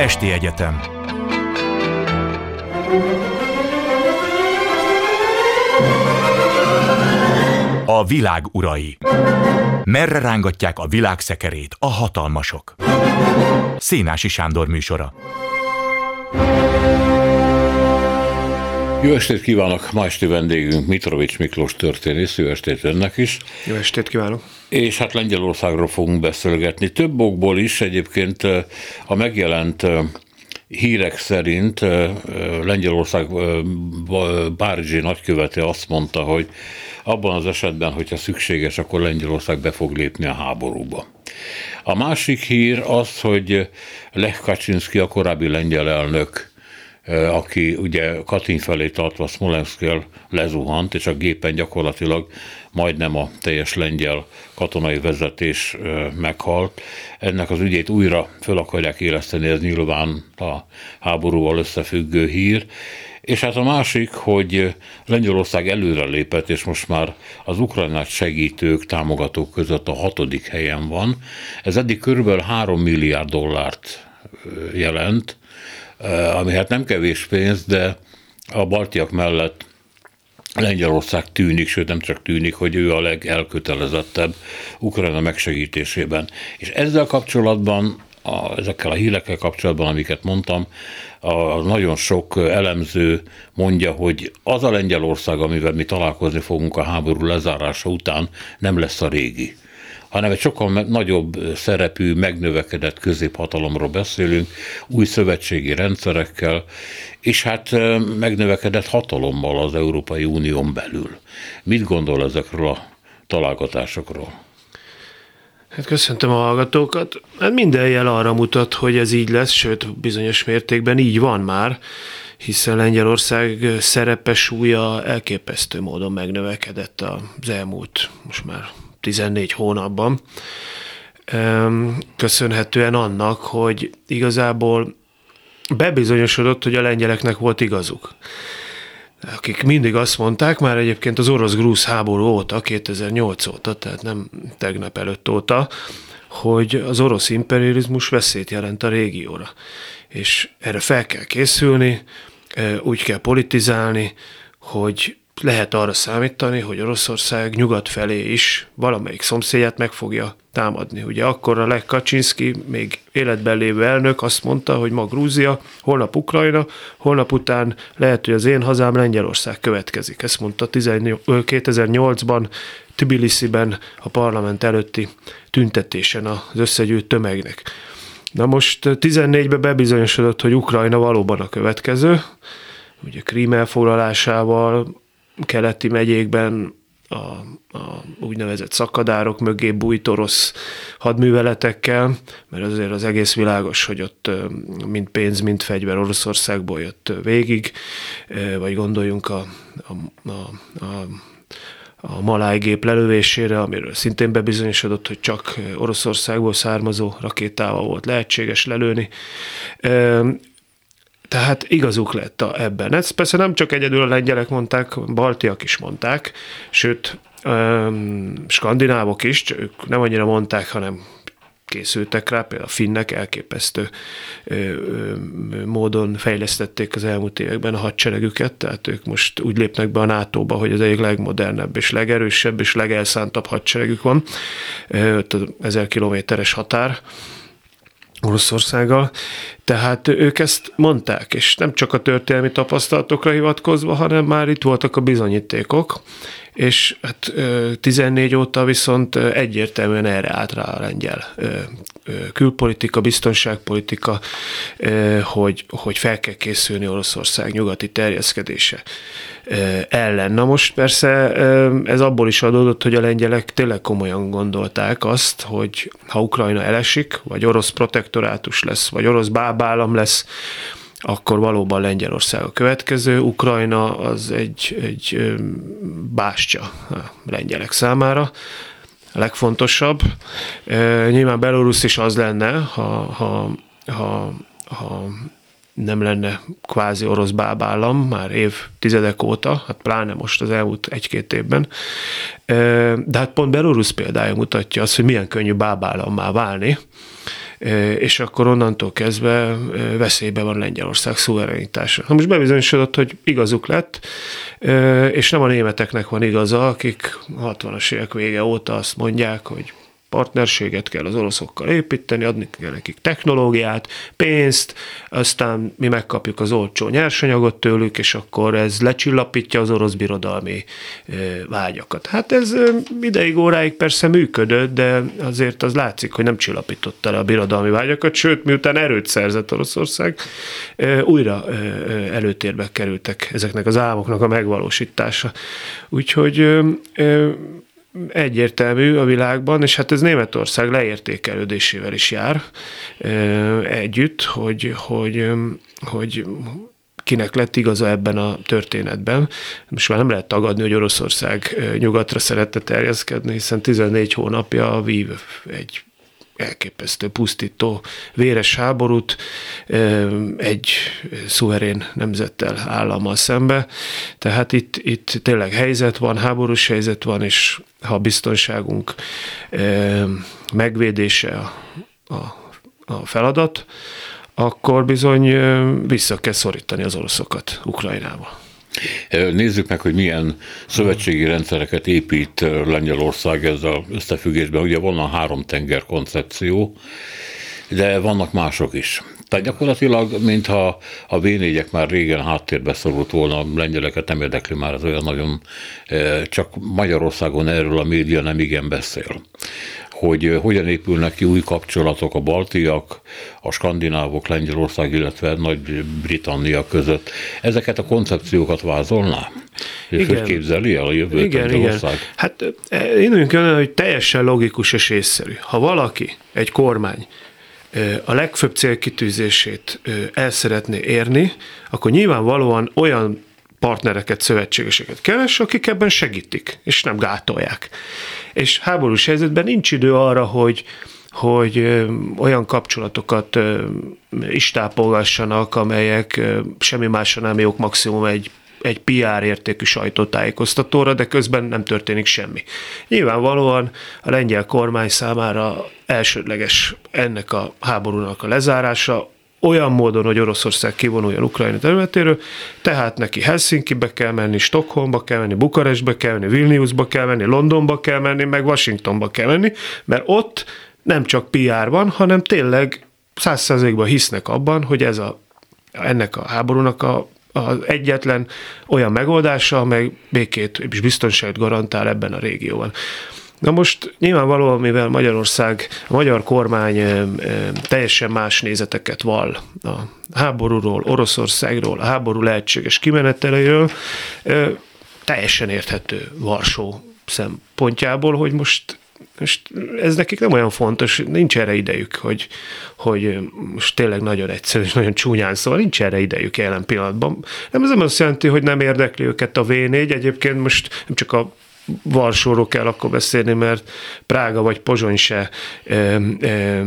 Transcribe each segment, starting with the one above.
Esti Egyetem. A világ urai. Merre rángatják a világ szekerét a hatalmasok? Szénási Sándor műsora Jó estét kívánok! Ma esti vendégünk Mitrovics Miklós történész, jó estét önnek is. Jó estét kívánok! És hát Lengyelországról fogunk beszélgetni. Több okból is egyébként a megjelent hírek szerint Lengyelország Párizsi nagykövete azt mondta, hogy abban az esetben, hogyha szükséges, akkor Lengyelország be fog lépni a háborúba. A másik hír az, hogy Lech Kaczynski, a korábbi lengyel elnök, aki ugye Katin felé tartva Smolenskkel lezuhant, és a gépen gyakorlatilag majdnem a teljes lengyel katonai vezetés meghalt. Ennek az ügyét újra föl akarják éleszteni, ez nyilván a háborúval összefüggő hír. És hát a másik, hogy Lengyelország előre lépett, és most már az Ukrajnát segítők, támogatók között a hatodik helyen van. Ez eddig körülbelül 3 milliárd dollárt jelent, ami hát nem kevés pénz, de a baltiak mellett Lengyelország tűnik, sőt nem csak tűnik, hogy ő a legelkötelezettebb Ukrajna megsegítésében. És ezzel kapcsolatban, a, ezekkel a hírekkel kapcsolatban, amiket mondtam, a, nagyon sok elemző mondja, hogy az a Lengyelország, amivel mi találkozni fogunk a háború lezárása után, nem lesz a régi hanem egy sokkal nagyobb szerepű, megnövekedett középhatalomról beszélünk, új szövetségi rendszerekkel, és hát megnövekedett hatalommal az Európai Unión belül. Mit gondol ezekről a találgatásokról? Hát köszöntöm a hallgatókat. Hát minden jel arra mutat, hogy ez így lesz, sőt bizonyos mértékben így van már, hiszen Lengyelország szerepe súlya elképesztő módon megnövekedett az elmúlt most már 14 hónapban, köszönhetően annak, hogy igazából bebizonyosodott, hogy a lengyeleknek volt igazuk. Akik mindig azt mondták, már egyébként az orosz-grúz háború óta, 2008 óta, tehát nem tegnap előtt óta, hogy az orosz imperializmus veszélyt jelent a régióra. És erre fel kell készülni, úgy kell politizálni, hogy lehet arra számítani, hogy Oroszország nyugat felé is valamelyik szomszédját meg fogja támadni. Ugye akkor a Lech Kaczynski, még életben lévő elnök azt mondta, hogy ma Grúzia, holnap Ukrajna, holnap után lehet, hogy az én hazám Lengyelország következik. Ezt mondta 2008-ban Tbilisi-ben a parlament előtti tüntetésen az összegyűjt tömegnek. Na most 14-ben bebizonyosodott, hogy Ukrajna valóban a következő, ugye Krím elfoglalásával, keleti megyékben a, a úgynevezett szakadárok mögé bújt orosz hadműveletekkel, mert azért az egész világos, hogy ott mind pénz, mind fegyver Oroszországból jött végig, vagy gondoljunk a, a, a, a a maláj gép lelövésére, amiről szintén bebizonyosodott, hogy csak Oroszországból származó rakétával volt lehetséges lelőni. Tehát igazuk lett a, ebben. Ezt persze nem csak egyedül a lengyelek mondták, baltiak is mondták, sőt, öm, skandinávok is, ők nem annyira mondták, hanem készültek rá, például a finnek elképesztő ö, ö, módon fejlesztették az elmúlt években a hadseregüket, tehát ők most úgy lépnek be a NATO-ba, hogy az egyik legmodernebb és legerősebb és legelszántabb hadseregük van, az ezer kilométeres határ, Oroszországgal. Tehát ők ezt mondták, és nem csak a történelmi tapasztalatokra hivatkozva, hanem már itt voltak a bizonyítékok, és hát 14 óta viszont egyértelműen erre állt rá a lengyel külpolitika, biztonságpolitika, hogy, hogy fel kell készülni Oroszország nyugati terjeszkedése ellen. Na most persze ez abból is adódott, hogy a lengyelek tényleg komolyan gondolták azt, hogy ha Ukrajna elesik, vagy orosz protektorátus lesz, vagy orosz bábállam lesz, akkor valóban Lengyelország a következő. Ukrajna az egy, egy bástya a lengyelek számára, legfontosabb. Nyilván Belarus is az lenne, ha, ha, ha, ha nem lenne kvázi orosz bábállam már évtizedek óta, hát pláne most az elmúlt egy-két évben. De hát pont Belarus példája mutatja azt, hogy milyen könnyű bábállammá válni, és akkor onnantól kezdve veszélybe van Lengyelország szuverenitása. Na most bebizonyosodott, hogy igazuk lett, és nem a németeknek van igaza, akik 60-as évek vége óta azt mondják, hogy partnerséget kell az oroszokkal építeni, adni kell nekik technológiát, pénzt, aztán mi megkapjuk az olcsó nyersanyagot tőlük, és akkor ez lecsillapítja az orosz birodalmi vágyakat. Hát ez ideig óráig persze működött, de azért az látszik, hogy nem csillapította le a birodalmi vágyakat, sőt, miután erőt szerzett Oroszország, újra előtérbe kerültek ezeknek az álmoknak a megvalósítása. Úgyhogy egyértelmű a világban, és hát ez Németország leértékelődésével is jár együtt, hogy, hogy, hogy kinek lett igaza ebben a történetben. Most már nem lehet tagadni, hogy Oroszország nyugatra szerette terjeszkedni, hiszen 14 hónapja vív egy elképesztő, pusztító, véres háborút egy szuverén nemzettel, állammal szembe. Tehát itt, itt tényleg helyzet van, háborús helyzet van, és ha a biztonságunk megvédése a, a, a feladat, akkor bizony vissza kell szorítani az oroszokat Ukrajnába. Nézzük meg, hogy milyen szövetségi rendszereket épít Lengyelország ezzel összefüggésben. Ugye van a három tenger koncepció, de vannak mások is. Tehát gyakorlatilag, mintha a v már régen háttérbe szorult volna, a lengyeleket nem érdekli már az olyan nagyon, csak Magyarországon erről a média nem igen beszél hogy hogyan épülnek ki új kapcsolatok a baltiak, a skandinávok, Lengyelország, illetve Nagy-Britannia között. Ezeket a koncepciókat vázolná? És igen. hogy képzeli el a jövőt igen? Igen. Hát én úgy hogy teljesen logikus és észszerű. Ha valaki, egy kormány a legfőbb célkitűzését el szeretné érni, akkor nyilvánvalóan olyan partnereket, szövetségeseket keres, akik ebben segítik, és nem gátolják. És háborús helyzetben nincs idő arra, hogy, hogy olyan kapcsolatokat is tápolgassanak, amelyek semmi másra nem jók, maximum egy egy PR értékű sajtótájékoztatóra, de közben nem történik semmi. Nyilvánvalóan a lengyel kormány számára elsődleges ennek a háborúnak a lezárása, olyan módon, hogy Oroszország kivonuljon Ukrajna területéről, tehát neki Helsinki-be kell menni, Stockholmba kell menni, Bukarestbe kell menni, Vilniusba kell menni, Londonba kell menni, meg Washingtonba kell menni, mert ott nem csak PR van, hanem tényleg száz százalékban hisznek abban, hogy ez a, ennek a háborúnak a az egyetlen olyan megoldása, amely békét és biztonságot garantál ebben a régióban. Na most nyilvánvalóan, mivel Magyarország, a magyar kormány teljesen más nézeteket val a háborúról, Oroszországról, a háború lehetséges kimeneteleiről, teljesen érthető Varsó szempontjából, hogy most most ez nekik nem olyan fontos, nincs erre idejük, hogy, hogy most tényleg nagyon egyszerű és nagyon csúnyán szóval nincs erre idejük jelen pillanatban. Nem ez nem azt jelenti, hogy nem érdekli őket a V4, egyébként most nem csak a Varsóról kell akkor beszélni, mert Prága vagy Pozsony se e, e, e,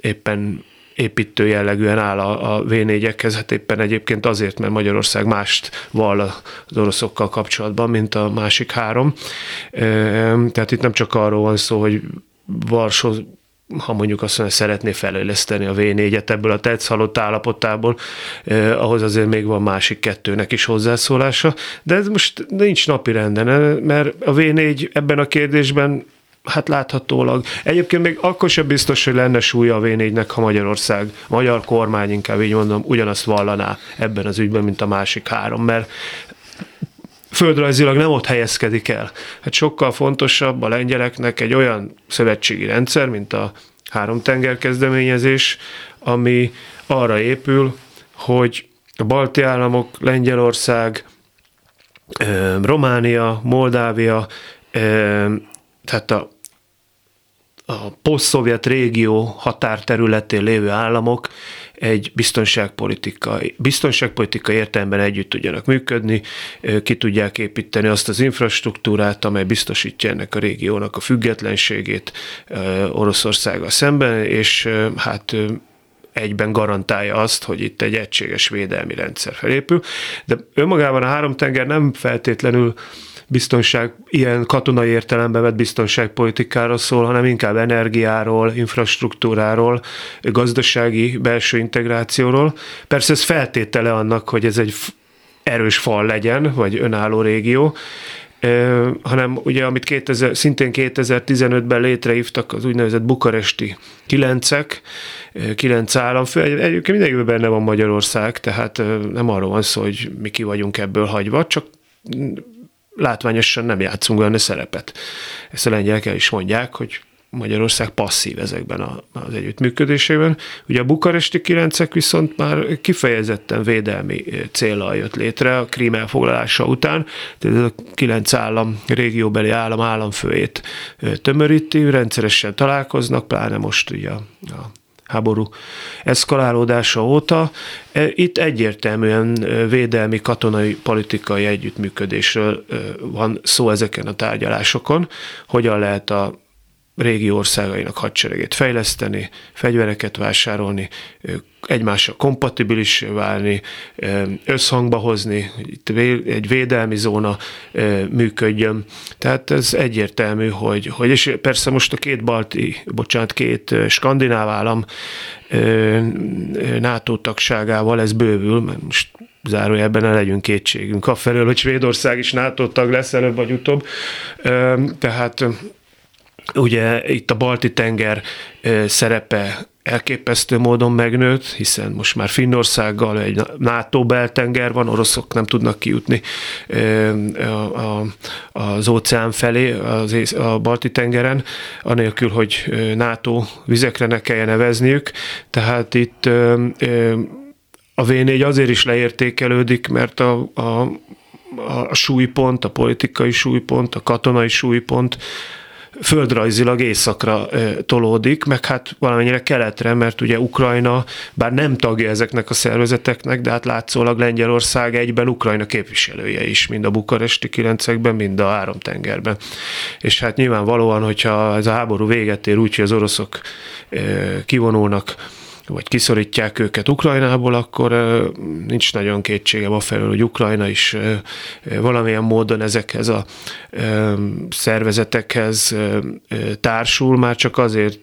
éppen építő jellegűen áll a, a V4-ekhez, hát éppen egyébként azért, mert Magyarország mást vall az oroszokkal kapcsolatban, mint a másik három. Tehát itt nem csak arról van szó, hogy Varsó ha mondjuk azt mondja, szeretné fejleszteni a V4-et ebből a tetsz halott állapotából, eh, ahhoz azért még van másik kettőnek is hozzászólása, de ez most nincs napi renden, mert a V4 ebben a kérdésben hát láthatólag. Egyébként még akkor sem biztos, hogy lenne súlya a V4-nek, ha Magyarország, magyar kormány inkább így mondom, ugyanazt vallaná ebben az ügyben, mint a másik három, mert földrajzilag nem ott helyezkedik el. Hát sokkal fontosabb a lengyeleknek egy olyan szövetségi rendszer, mint a három tenger kezdeményezés, ami arra épül, hogy a balti államok, Lengyelország, Románia, Moldávia, tehát a, a poszt régió határterületén lévő államok egy biztonságpolitikai, biztonságpolitikai értelemben együtt tudjanak működni, ki tudják építeni azt az infrastruktúrát, amely biztosítja ennek a régiónak a függetlenségét Oroszországgal szemben, és hát egyben garantálja azt, hogy itt egy egységes védelmi rendszer felépül. De önmagában a három tenger nem feltétlenül biztonság, ilyen katonai értelemben vett biztonságpolitikáról szól, hanem inkább energiáról, infrastruktúráról, gazdasági belső integrációról. Persze ez feltétele annak, hogy ez egy erős fal legyen, vagy önálló régió, hanem ugye, amit 2000, szintén 2015-ben létrehívtak az úgynevezett bukaresti kilencek, kilenc államfő, egyébként mindenkiben benne van Magyarország, tehát nem arról van szó, hogy mi ki vagyunk ebből hagyva, csak látványosan nem játszunk olyan szerepet. Ezt a lengyelek el is mondják, hogy Magyarország passzív ezekben az együttműködésében. Ugye a bukaresti kilencek viszont már kifejezetten védelmi célral jött létre a krím elfoglalása után, tehát ez a kilenc állam, régióbeli állam államfőjét tömöríti, rendszeresen találkoznak, pláne most ugye a, a háború eszkalálódása óta. E, itt egyértelműen védelmi, katonai, politikai együttműködésről van szó ezeken a tárgyalásokon, hogyan lehet a régi országainak hadseregét fejleszteni, fegyvereket vásárolni, egymással kompatibilis válni, összhangba hozni, itt egy védelmi zóna működjön. Tehát ez egyértelmű, hogy, hogy és persze most a két balti, bocsánat, két skandináv állam NATO tagságával ez bővül, mert most zárójelben ne legyünk kétségünk afelől, hogy Svédország is NATO tag lesz előbb vagy utóbb. Tehát Ugye itt a Balti tenger szerepe elképesztő módon megnőtt, hiszen most már Finnországgal egy NATO beltenger van, oroszok nem tudnak kijutni az óceán felé, a balti tengeren, anélkül, hogy NATO vizekre ne kelljen nevezniük. Tehát itt a V4 azért is leértékelődik, mert a, a, a súlypont, a politikai súlypont, a katonai súlypont földrajzilag északra tolódik, meg hát valamennyire keletre, mert ugye Ukrajna, bár nem tagja ezeknek a szervezeteknek, de hát látszólag Lengyelország egyben Ukrajna képviselője is, mind a bukaresti kilencekben, mind a áramtengerben. És hát nyilvánvalóan, hogyha ez a háború véget ér úgy, hogy az oroszok kivonulnak vagy kiszorítják őket Ukrajnából, akkor nincs nagyon kétségem a felől, hogy Ukrajna is valamilyen módon ezekhez a szervezetekhez társul, már csak azért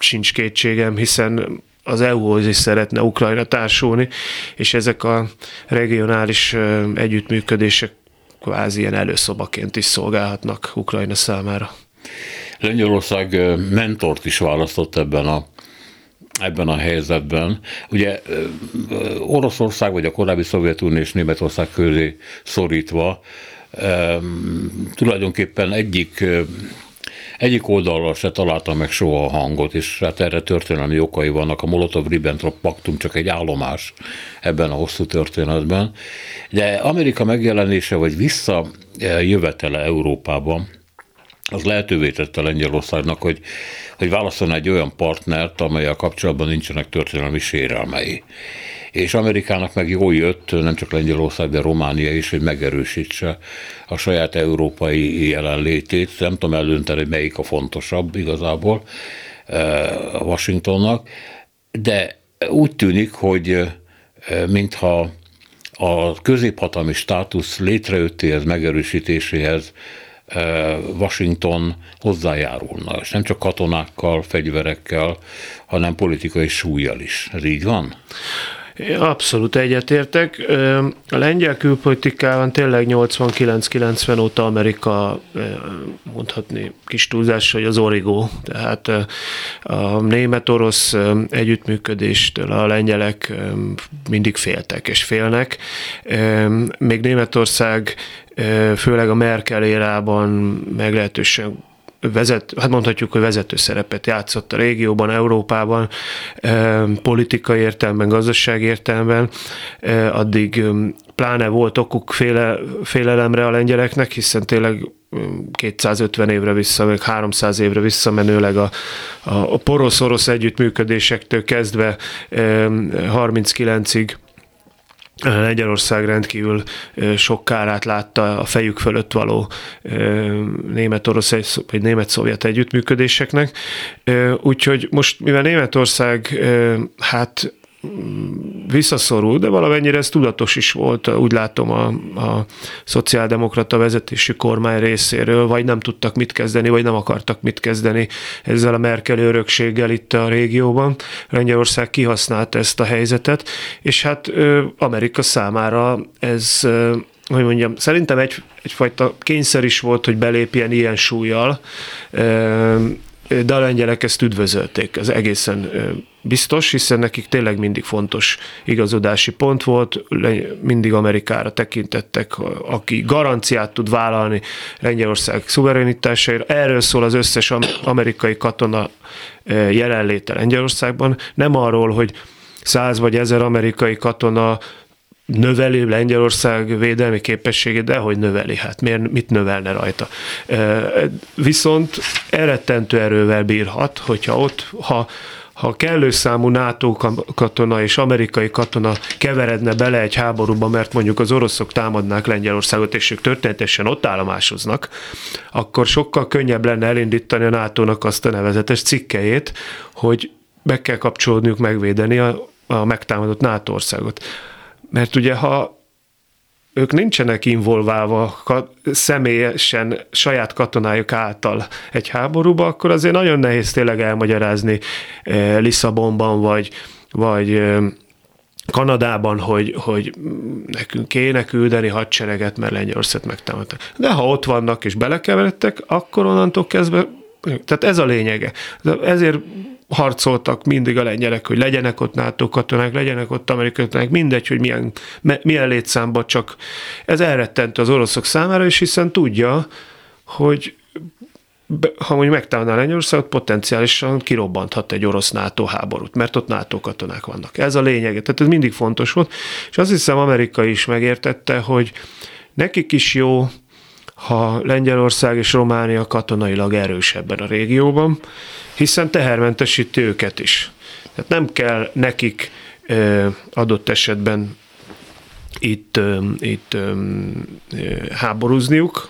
sincs kétségem, hiszen az EU-hoz is szeretne Ukrajna társulni, és ezek a regionális együttműködések kvázi ilyen előszobaként is szolgálhatnak Ukrajna számára. Lengyelország mentort is választott ebben a ebben a helyzetben. Ugye Oroszország, vagy a korábbi Szovjetunió és Németország közé szorítva tulajdonképpen egyik egyik oldalról se találta meg soha a hangot, és hát erre történelmi okai vannak. A Molotov-Ribbentrop paktum csak egy állomás ebben a hosszú történetben. De Amerika megjelenése, vagy visszajövetele Európában, az lehetővé tette Lengyelországnak, hogy, hogy válaszol egy olyan partnert, amely a kapcsolatban nincsenek történelmi sérelmei. És Amerikának meg jó jött, nem csak Lengyelország, de Románia is, hogy megerősítse a saját európai jelenlétét. Nem tudom eldönteni, hogy melyik a fontosabb igazából eh, Washingtonnak, de úgy tűnik, hogy eh, mintha a középhatalmi státusz létrejöttéhez, megerősítéséhez Washington hozzájárulna, és nem csak katonákkal, fegyverekkel, hanem politikai súlyjal is. Ez így van? Abszolút egyetértek. A lengyel külpolitikában tényleg 89-90 óta Amerika mondhatni kis túlzás, hogy az origó. Tehát a német-orosz együttműködéstől a lengyelek mindig féltek és félnek. Még Németország főleg a Merkel érában meglehetősen vezet, hát mondhatjuk, hogy vezető szerepet játszott a régióban, Európában, politikai értelemben, gazdasági értelemben, addig pláne volt okuk féle, félelemre a lengyeleknek, hiszen tényleg 250 évre vissza, meg 300 évre visszamenőleg a, a porosz-orosz együttműködésektől kezdve 39-ig Lengyelország rendkívül sok kárát látta a fejük fölött való német-orosz vagy német-szovjet együttműködéseknek. Úgyhogy most, mivel Németország hát visszaszorul, de valamennyire ez tudatos is volt, úgy látom a, a szociáldemokrata vezetésű kormány részéről, vagy nem tudtak mit kezdeni, vagy nem akartak mit kezdeni ezzel a Merkel örökséggel itt a régióban. Lengyelország kihasználta ezt a helyzetet, és hát Amerika számára ez hogy mondjam, szerintem egy, egyfajta kényszer is volt, hogy belépjen ilyen súlyjal, de a lengyelek ezt üdvözölték, ez egészen biztos, hiszen nekik tényleg mindig fontos igazodási pont volt, mindig Amerikára tekintettek, aki garanciát tud vállalni Lengyelország szuverenitására. Erről szól az összes amerikai katona jelenléte Lengyelországban. Nem arról, hogy száz vagy ezer amerikai katona növeli Lengyelország védelmi képességét, de hogy növeli, hát miért, mit növelne rajta. Viszont elrettentő erővel bírhat, hogyha ott, ha ha kellő számú NATO katona és amerikai katona keveredne bele egy háborúba, mert mondjuk az oroszok támadnák Lengyelországot, és ők történetesen ott állomásoznak, akkor sokkal könnyebb lenne elindítani a NATO-nak azt a nevezetes cikkejét, hogy meg kell kapcsolódniuk megvédeni a, a megtámadott NATO országot. Mert ugye, ha ők nincsenek involválva személyesen saját katonájuk által egy háborúba, akkor azért nagyon nehéz tényleg elmagyarázni eh, Lisszabonban, vagy, vagy eh, Kanadában, hogy, hogy nekünk kéne küldeni hadsereget, mert Lengyelország megtámadtak. De ha ott vannak és belekeveredtek, akkor onnantól kezdve, tehát ez a lényege. Ezért harcoltak mindig a lengyelek, hogy legyenek ott NATO katonák, legyenek ott amerikai katonák, mindegy, hogy milyen, milyen létszámban, csak ez elrettent az oroszok számára, és hiszen tudja, hogy ha mondjuk megtámadná Lengyelországot, potenciálisan kirobbanthat egy orosz NATO háborút, mert ott NATO katonák vannak. Ez a lényege. Tehát ez mindig fontos volt, és azt hiszem Amerika is megértette, hogy nekik is jó, ha Lengyelország és Románia katonailag erősebben a régióban, hiszen tehermentesíti őket is. Tehát nem kell nekik adott esetben itt, itt háborúzniuk,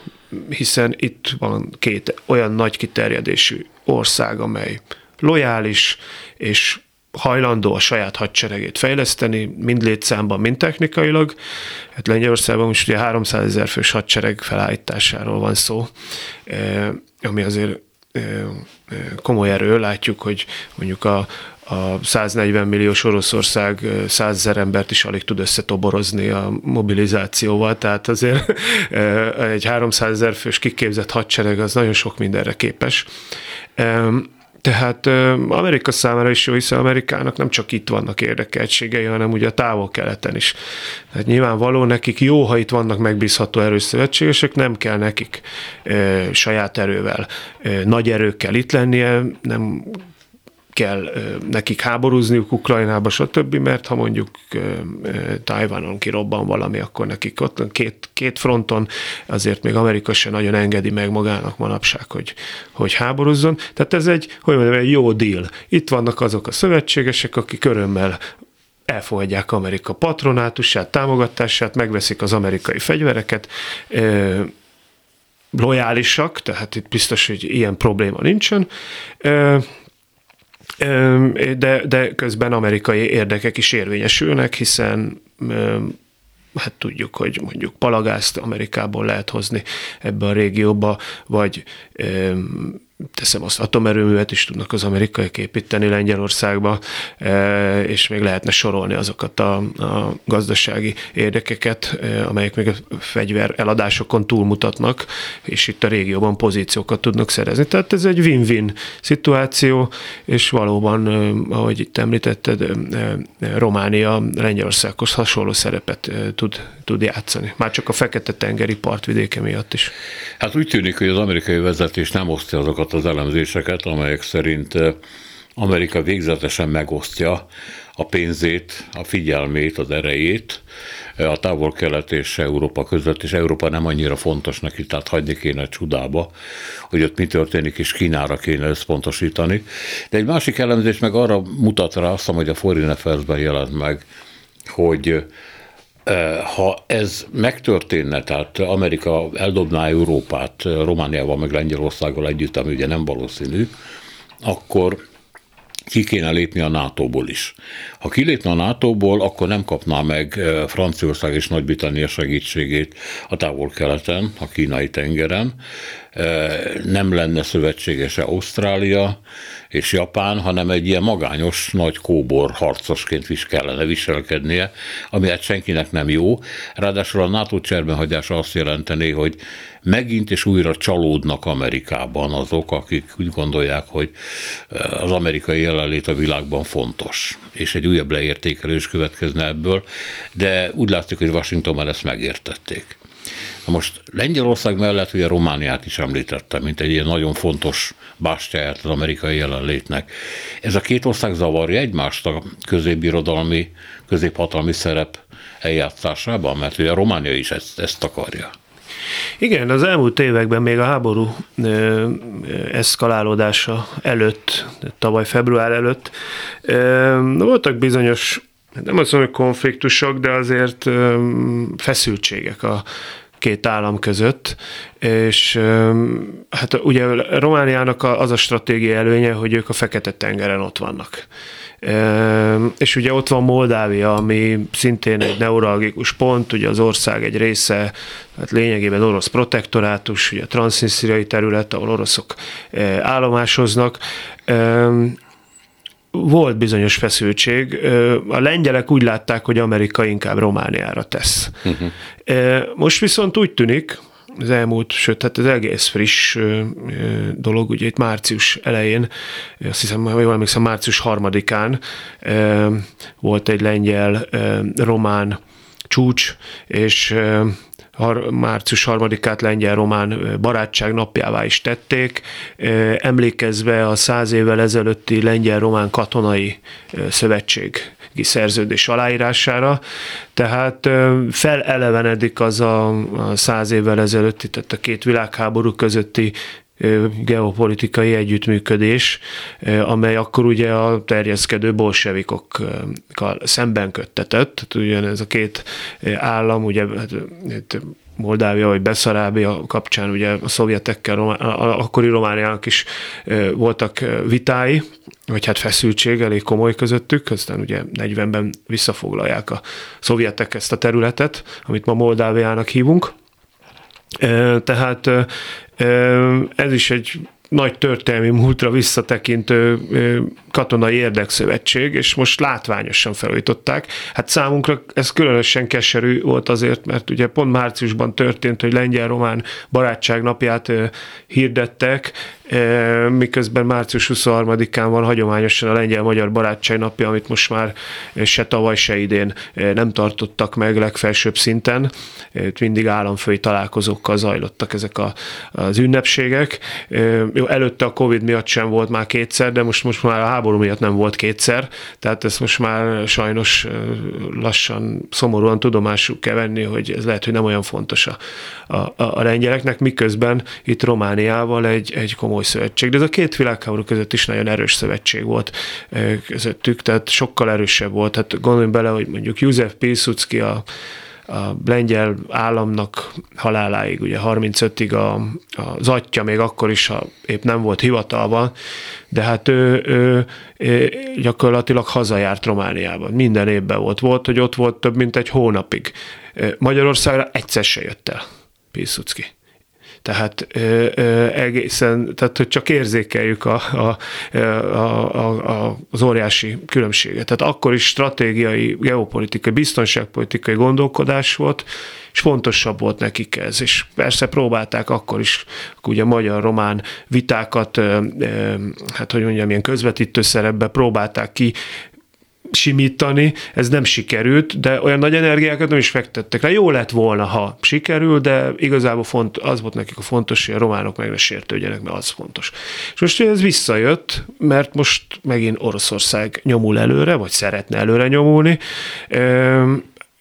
hiszen itt van két olyan nagy kiterjedésű ország, amely lojális és hajlandó a saját hadseregét fejleszteni, mind létszámban, mind technikailag. Hát Lengyelországban most ugye 300 ezer fős hadsereg felállításáról van szó, ami azért komoly erő. Látjuk, hogy mondjuk a, a 140 milliós Oroszország 100 ezer embert is alig tud összetoborozni a mobilizációval, tehát azért egy 300 ezer fős kiképzett hadsereg az nagyon sok mindenre képes. Tehát Amerika számára is jó, hiszen Amerikának nem csak itt vannak érdekeltségei, hanem ugye a távol-keleten is. Tehát nyilvánvaló nekik jó, ha itt vannak megbízható erős szövetségesek, nem kell nekik e, saját erővel, e, nagy erőkkel itt lennie, nem kell nekik háborúzniuk Ukrajnába, stb., mert ha mondjuk Tajvanon kirobban valami, akkor nekik ott két, két fronton azért még Amerika se nagyon engedi meg magának manapság, hogy, hogy háborúzzon. Tehát ez egy, hogy mondjam, egy jó deal. Itt vannak azok a szövetségesek, akik örömmel elfogadják Amerika patronátusát, támogatását, megveszik az amerikai fegyvereket, lojálisak, tehát itt biztos, hogy ilyen probléma nincsen, de, de közben amerikai érdekek is érvényesülnek, hiszen hát tudjuk, hogy mondjuk palagázt Amerikából lehet hozni ebbe a régióba, vagy teszem azt, atomerőművet is tudnak az amerikaiak építeni Lengyelországba, e, és még lehetne sorolni azokat a, a gazdasági érdekeket, e, amelyek még a fegyver eladásokon túlmutatnak, és itt a régióban pozíciókat tudnak szerezni. Tehát ez egy win-win szituáció, és valóban, e, ahogy itt említetted, Románia Lengyelországhoz hasonló szerepet tud, tud játszani. Már csak a Fekete-tengeri partvidéke miatt is. Hát úgy tűnik, hogy az amerikai vezetés nem osztja azokat azokat az elemzéseket, amelyek szerint eh, Amerika végzetesen megosztja a pénzét, a figyelmét, az erejét eh, a távol-kelet és Európa között, és Európa nem annyira fontos neki, tehát hagyni kéne csudába, hogy ott mi történik, és Kínára kéne összpontosítani. De egy másik elemzés meg arra mutat rá, azt hogy a Foreign Affairs-ben jelent meg, hogy ha ez megtörténne, tehát Amerika eldobná Európát Romániával, meg Lengyelországgal együtt, ami ugye nem valószínű, akkor ki kéne lépni a NATO-ból is. Ha kilépne a NATO-ból, akkor nem kapná meg Franciaország és Nagy-Britannia segítségét a távol-keleten, a kínai tengeren, nem lenne szövetségese Ausztrália és Japán, hanem egy ilyen magányos nagy kóbor harcosként is kellene viselkednie, ami hát senkinek nem jó. Ráadásul a NATO cserbenhagyása azt jelenteni, hogy megint és újra csalódnak Amerikában azok, akik úgy gondolják, hogy az amerikai jelenlét a világban fontos, és egy újabb leértékelés következne ebből, de úgy látszik, hogy Washingtonban ezt megértették. Most Lengyelország mellett ugye Romániát is említettem, mint egy ilyen nagyon fontos bástyáját az amerikai jelenlétnek. Ez a két ország zavarja egymást a középbirodalmi, középhatalmi szerep eljátszásában, mert ugye Románia is ezt, ezt akarja. Igen, az elmúlt években még a háború eszkalálódása előtt, tavaly február előtt voltak bizonyos nem azt mondom, hogy konfliktusok, de azért feszültségek a két állam között, és hát ugye Romániának az a stratégia előnye, hogy ők a Fekete-tengeren ott vannak. És ugye ott van Moldávia, ami szintén egy neuralgikus pont, ugye az ország egy része, hát lényegében orosz protektorátus, ugye a transznisztriai terület, ahol oroszok állomásoznak volt bizonyos feszültség. A lengyelek úgy látták, hogy Amerika inkább Romániára tesz. Uh-huh. Most viszont úgy tűnik, az elmúlt, sőt, hát ez egész friss dolog, ugye itt március elején, azt hiszem, hogy jól emlékszem, március harmadikán volt egy lengyel-román csúcs, és március harmadikát lengyel-román barátság napjává is tették, emlékezve a száz évvel ezelőtti lengyel-román katonai szövetség szerződés aláírására, tehát felelevenedik az a, száz évvel ezelőtti, tehát a két világháború közötti geopolitikai együttműködés, amely akkor ugye a terjeszkedő bolsevikokkal szemben köttetett. Tehát ugyan ez a két állam, ugye hát, Moldávia vagy Beszarábia kapcsán ugye a szovjetekkel, a akkori Romániának is voltak vitái, vagy hát feszültség elég komoly közöttük, aztán ugye 40-ben visszafoglalják a szovjetek ezt a területet, amit ma Moldáviának hívunk. Tehát ez is egy nagy történelmi múltra visszatekintő katonai érdekszövetség, és most látványosan felújították. Hát számunkra ez különösen keserű volt azért, mert ugye pont márciusban történt, hogy lengyel-román barátság napját hirdettek, miközben március 23-án van hagyományosan a lengyel-magyar barátság napja, amit most már se tavaly, se idén nem tartottak meg legfelsőbb szinten. Mindig államfői találkozókkal zajlottak ezek a, az ünnepségek. Jó, előtte a Covid miatt sem volt már kétszer, de most, most már a háború miatt nem volt kétszer, tehát ezt most már sajnos lassan, szomorúan tudomásuk kell venni, hogy ez lehet, hogy nem olyan fontos a, a, a lengyeleknek, miközben itt Romániával egy, egy komoly szövetség. De ez a két világháború között is nagyon erős szövetség volt közöttük, tehát sokkal erősebb volt. Hát gondoljunk bele, hogy mondjuk József Pilsudski a a lengyel államnak haláláig, ugye 35-ig a, az atya még akkor is, ha épp nem volt hivatalban, de hát ő, ő, ő gyakorlatilag hazajárt Romániában. Minden évben volt. Volt, hogy ott volt több mint egy hónapig. Magyarországra egyszer se jött el Pilsudski. Tehát ö, ö, egészen, tehát hogy csak érzékeljük a, a, a, a, az óriási különbséget. Tehát akkor is stratégiai, geopolitikai, biztonságpolitikai gondolkodás volt, és fontosabb volt nekik ez. És persze próbálták akkor is ugye magyar-román vitákat, hát hogy mondjam, ilyen közvetítő szerepbe próbálták ki simítani, ez nem sikerült, de olyan nagy energiákat nem is fektettek rá. Jó lett volna, ha sikerül, de igazából font, az volt nekik a fontos, hogy a románok meg ne sértődjenek, mert az fontos. És most ez visszajött, mert most megint Oroszország nyomul előre, vagy szeretne előre nyomulni,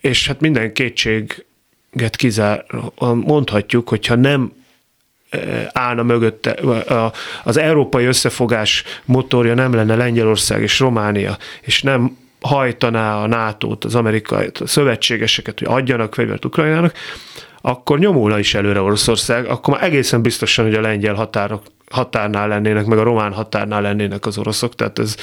és hát minden kizár, mondhatjuk, hogyha nem állna mögötte, az európai összefogás motorja nem lenne Lengyelország és Románia, és nem hajtaná a NATO-t, az amerikai a szövetségeseket, hogy adjanak fegyvert Ukrajnának, akkor nyomulna is előre Oroszország, akkor már egészen biztosan, hogy a lengyel határok határnál lennének, meg a román határnál lennének az oroszok. Tehát ez,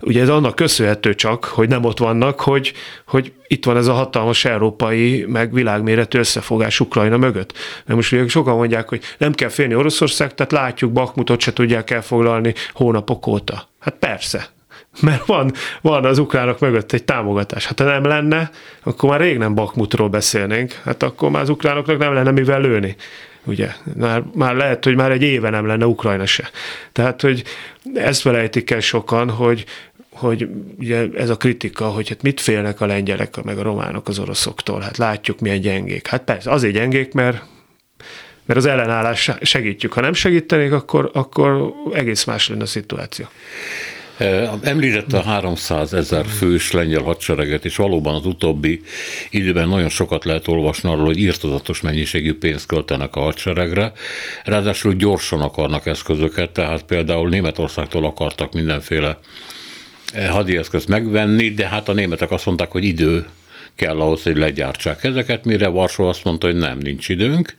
ugye ez annak köszönhető csak, hogy nem ott vannak, hogy, hogy itt van ez a hatalmas európai, meg világméretű összefogás Ukrajna mögött. Mert most ugye sokan mondják, hogy nem kell félni Oroszország, tehát látjuk, Bakmutot se tudják elfoglalni hónapok óta. Hát persze, mert van, van az ukránok mögött egy támogatás. Hát ha nem lenne, akkor már rég nem Bakmutról beszélnénk, hát akkor már az ukránoknak nem lenne mivel lőni. Ugye, már, már lehet, hogy már egy éve nem lenne Ukrajna se. Tehát, hogy ezt felejtik el sokan, hogy, hogy ugye ez a kritika, hogy hát mit félnek a lengyelek, meg a románok az oroszoktól, hát látjuk milyen gyengék. Hát persze, azért gyengék, mert mert az ellenállás segítjük. Ha nem segítenék, akkor, akkor egész más lenne a szituáció. Említette a 300 ezer fős lengyel hadsereget, és valóban az utóbbi időben nagyon sokat lehet olvasni arról, hogy írtozatos mennyiségű pénzt költenek a hadseregre, ráadásul gyorsan akarnak eszközöket, tehát például Németországtól akartak mindenféle hadieszközt megvenni, de hát a németek azt mondták, hogy idő kell ahhoz, hogy legyártsák ezeket, mire Varsó azt mondta, hogy nem, nincs időnk,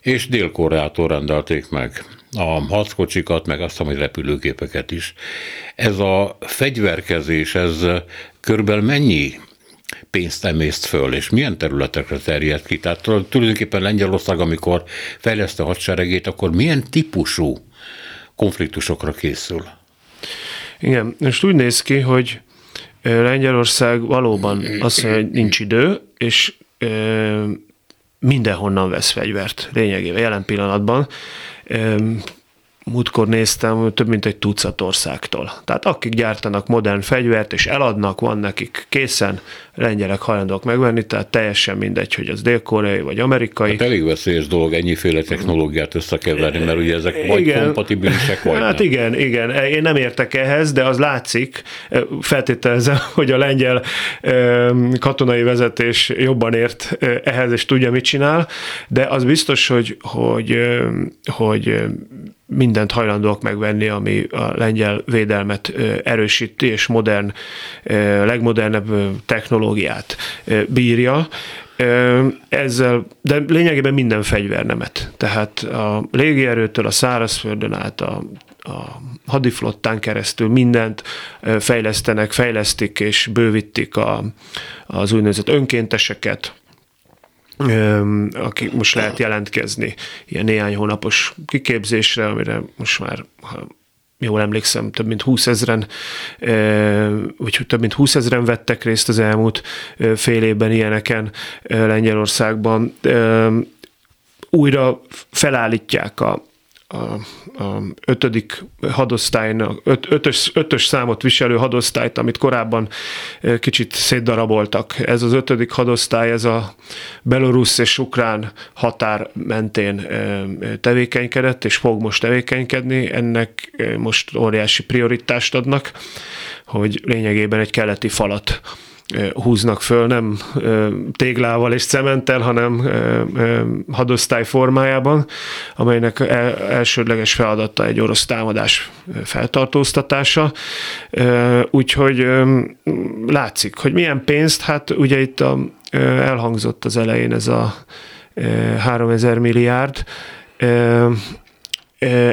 és Dél-Koreától rendelték meg a harckocsikat, meg azt, hogy repülőgépeket is. Ez a fegyverkezés, ez körülbelül mennyi pénzt emészt föl, és milyen területekre terjed ki? Tehát tulajdonképpen Lengyelország, amikor fejleszte a hadseregét, akkor milyen típusú konfliktusokra készül? Igen, most úgy néz ki, hogy Lengyelország valóban azt mondja, hogy nincs idő, és mindenhonnan vesz fegyvert lényegében jelen pillanatban múltkor néztem, több mint egy tucat országtól. Tehát akik gyártanak modern fegyvert és eladnak, van nekik készen, lengyelek hajlandók megvenni, tehát teljesen mindegy, hogy az dél-koreai vagy amerikai. Hát elég veszélyes dolog ennyiféle technológiát összekeverni, mert ugye ezek vagy igen, kompatibilisek, vagy Hát nem. igen, igen, én nem értek ehhez, de az látszik, feltételezem, hogy a lengyel katonai vezetés jobban ért ehhez, és tudja, mit csinál, de az biztos, hogy, hogy, hogy mindent hajlandóak megvenni, ami a lengyel védelmet erősíti, és modern, legmodernebb technológiát bírja. Ezzel, de lényegében minden fegyvernemet. Tehát a légierőtől a szárazföldön át a, a hadiflottán keresztül mindent fejlesztenek, fejlesztik és bővítik a, az úgynevezett önkénteseket, aki most lehet jelentkezni ilyen néhány hónapos kiképzésre, amire most már ha jól emlékszem, több mint 20 ezeren, vagy több mint 20 ezeren vettek részt az elmúlt fél évben ilyeneken Lengyelországban. Újra felállítják a, a, ötödik hadosztálynak, öt, ötös, ötös számot viselő hadosztályt, amit korábban kicsit szétdaraboltak. Ez az ötödik hadosztály, ez a belorusz és ukrán határ mentén tevékenykedett, és fog most tevékenykedni. Ennek most óriási prioritást adnak, hogy lényegében egy keleti falat húznak föl, nem téglával és cementtel, hanem hadosztály formájában, amelynek elsődleges feladata egy orosz támadás feltartóztatása. Úgyhogy látszik, hogy milyen pénzt, hát ugye itt a, elhangzott az elején ez a 3000 milliárd,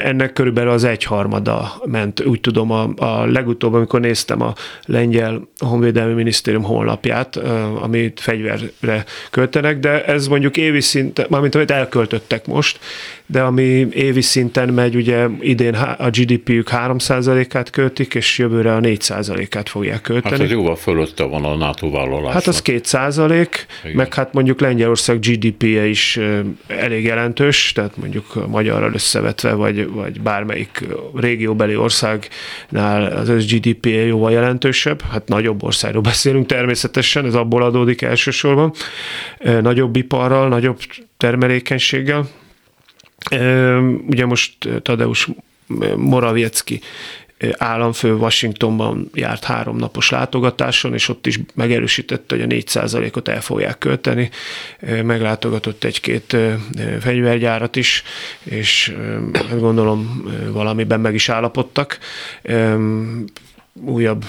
ennek körülbelül az egyharmada ment, úgy tudom, a, a legutóbb, amikor néztem a lengyel honvédelmi minisztérium honlapját, amit fegyverre költenek, de ez mondjuk évi szinten, mármint amit elköltöttek most, de ami évi szinten megy, ugye idén a GDP-jük 3%-át költik, és jövőre a 4%-át fogják költeni. Hát ez jóval fölötte van a NATO vállalás. Hát az 2% meg hát mondjuk Lengyelország GDP-je is elég jelentős, tehát mondjuk magyarral összevetve vagy, vagy bármelyik régióbeli országnál az össz gdp -je jóval jelentősebb, hát nagyobb országról beszélünk természetesen, ez abból adódik elsősorban, nagyobb iparral, nagyobb termelékenységgel. Ugye most Tadeusz Morawiecki államfő Washingtonban járt három napos látogatáson, és ott is megerősítette, hogy a 4%-ot el fogják költeni. Meglátogatott egy-két fegyvergyárat is, és hát gondolom valamiben meg is állapodtak újabb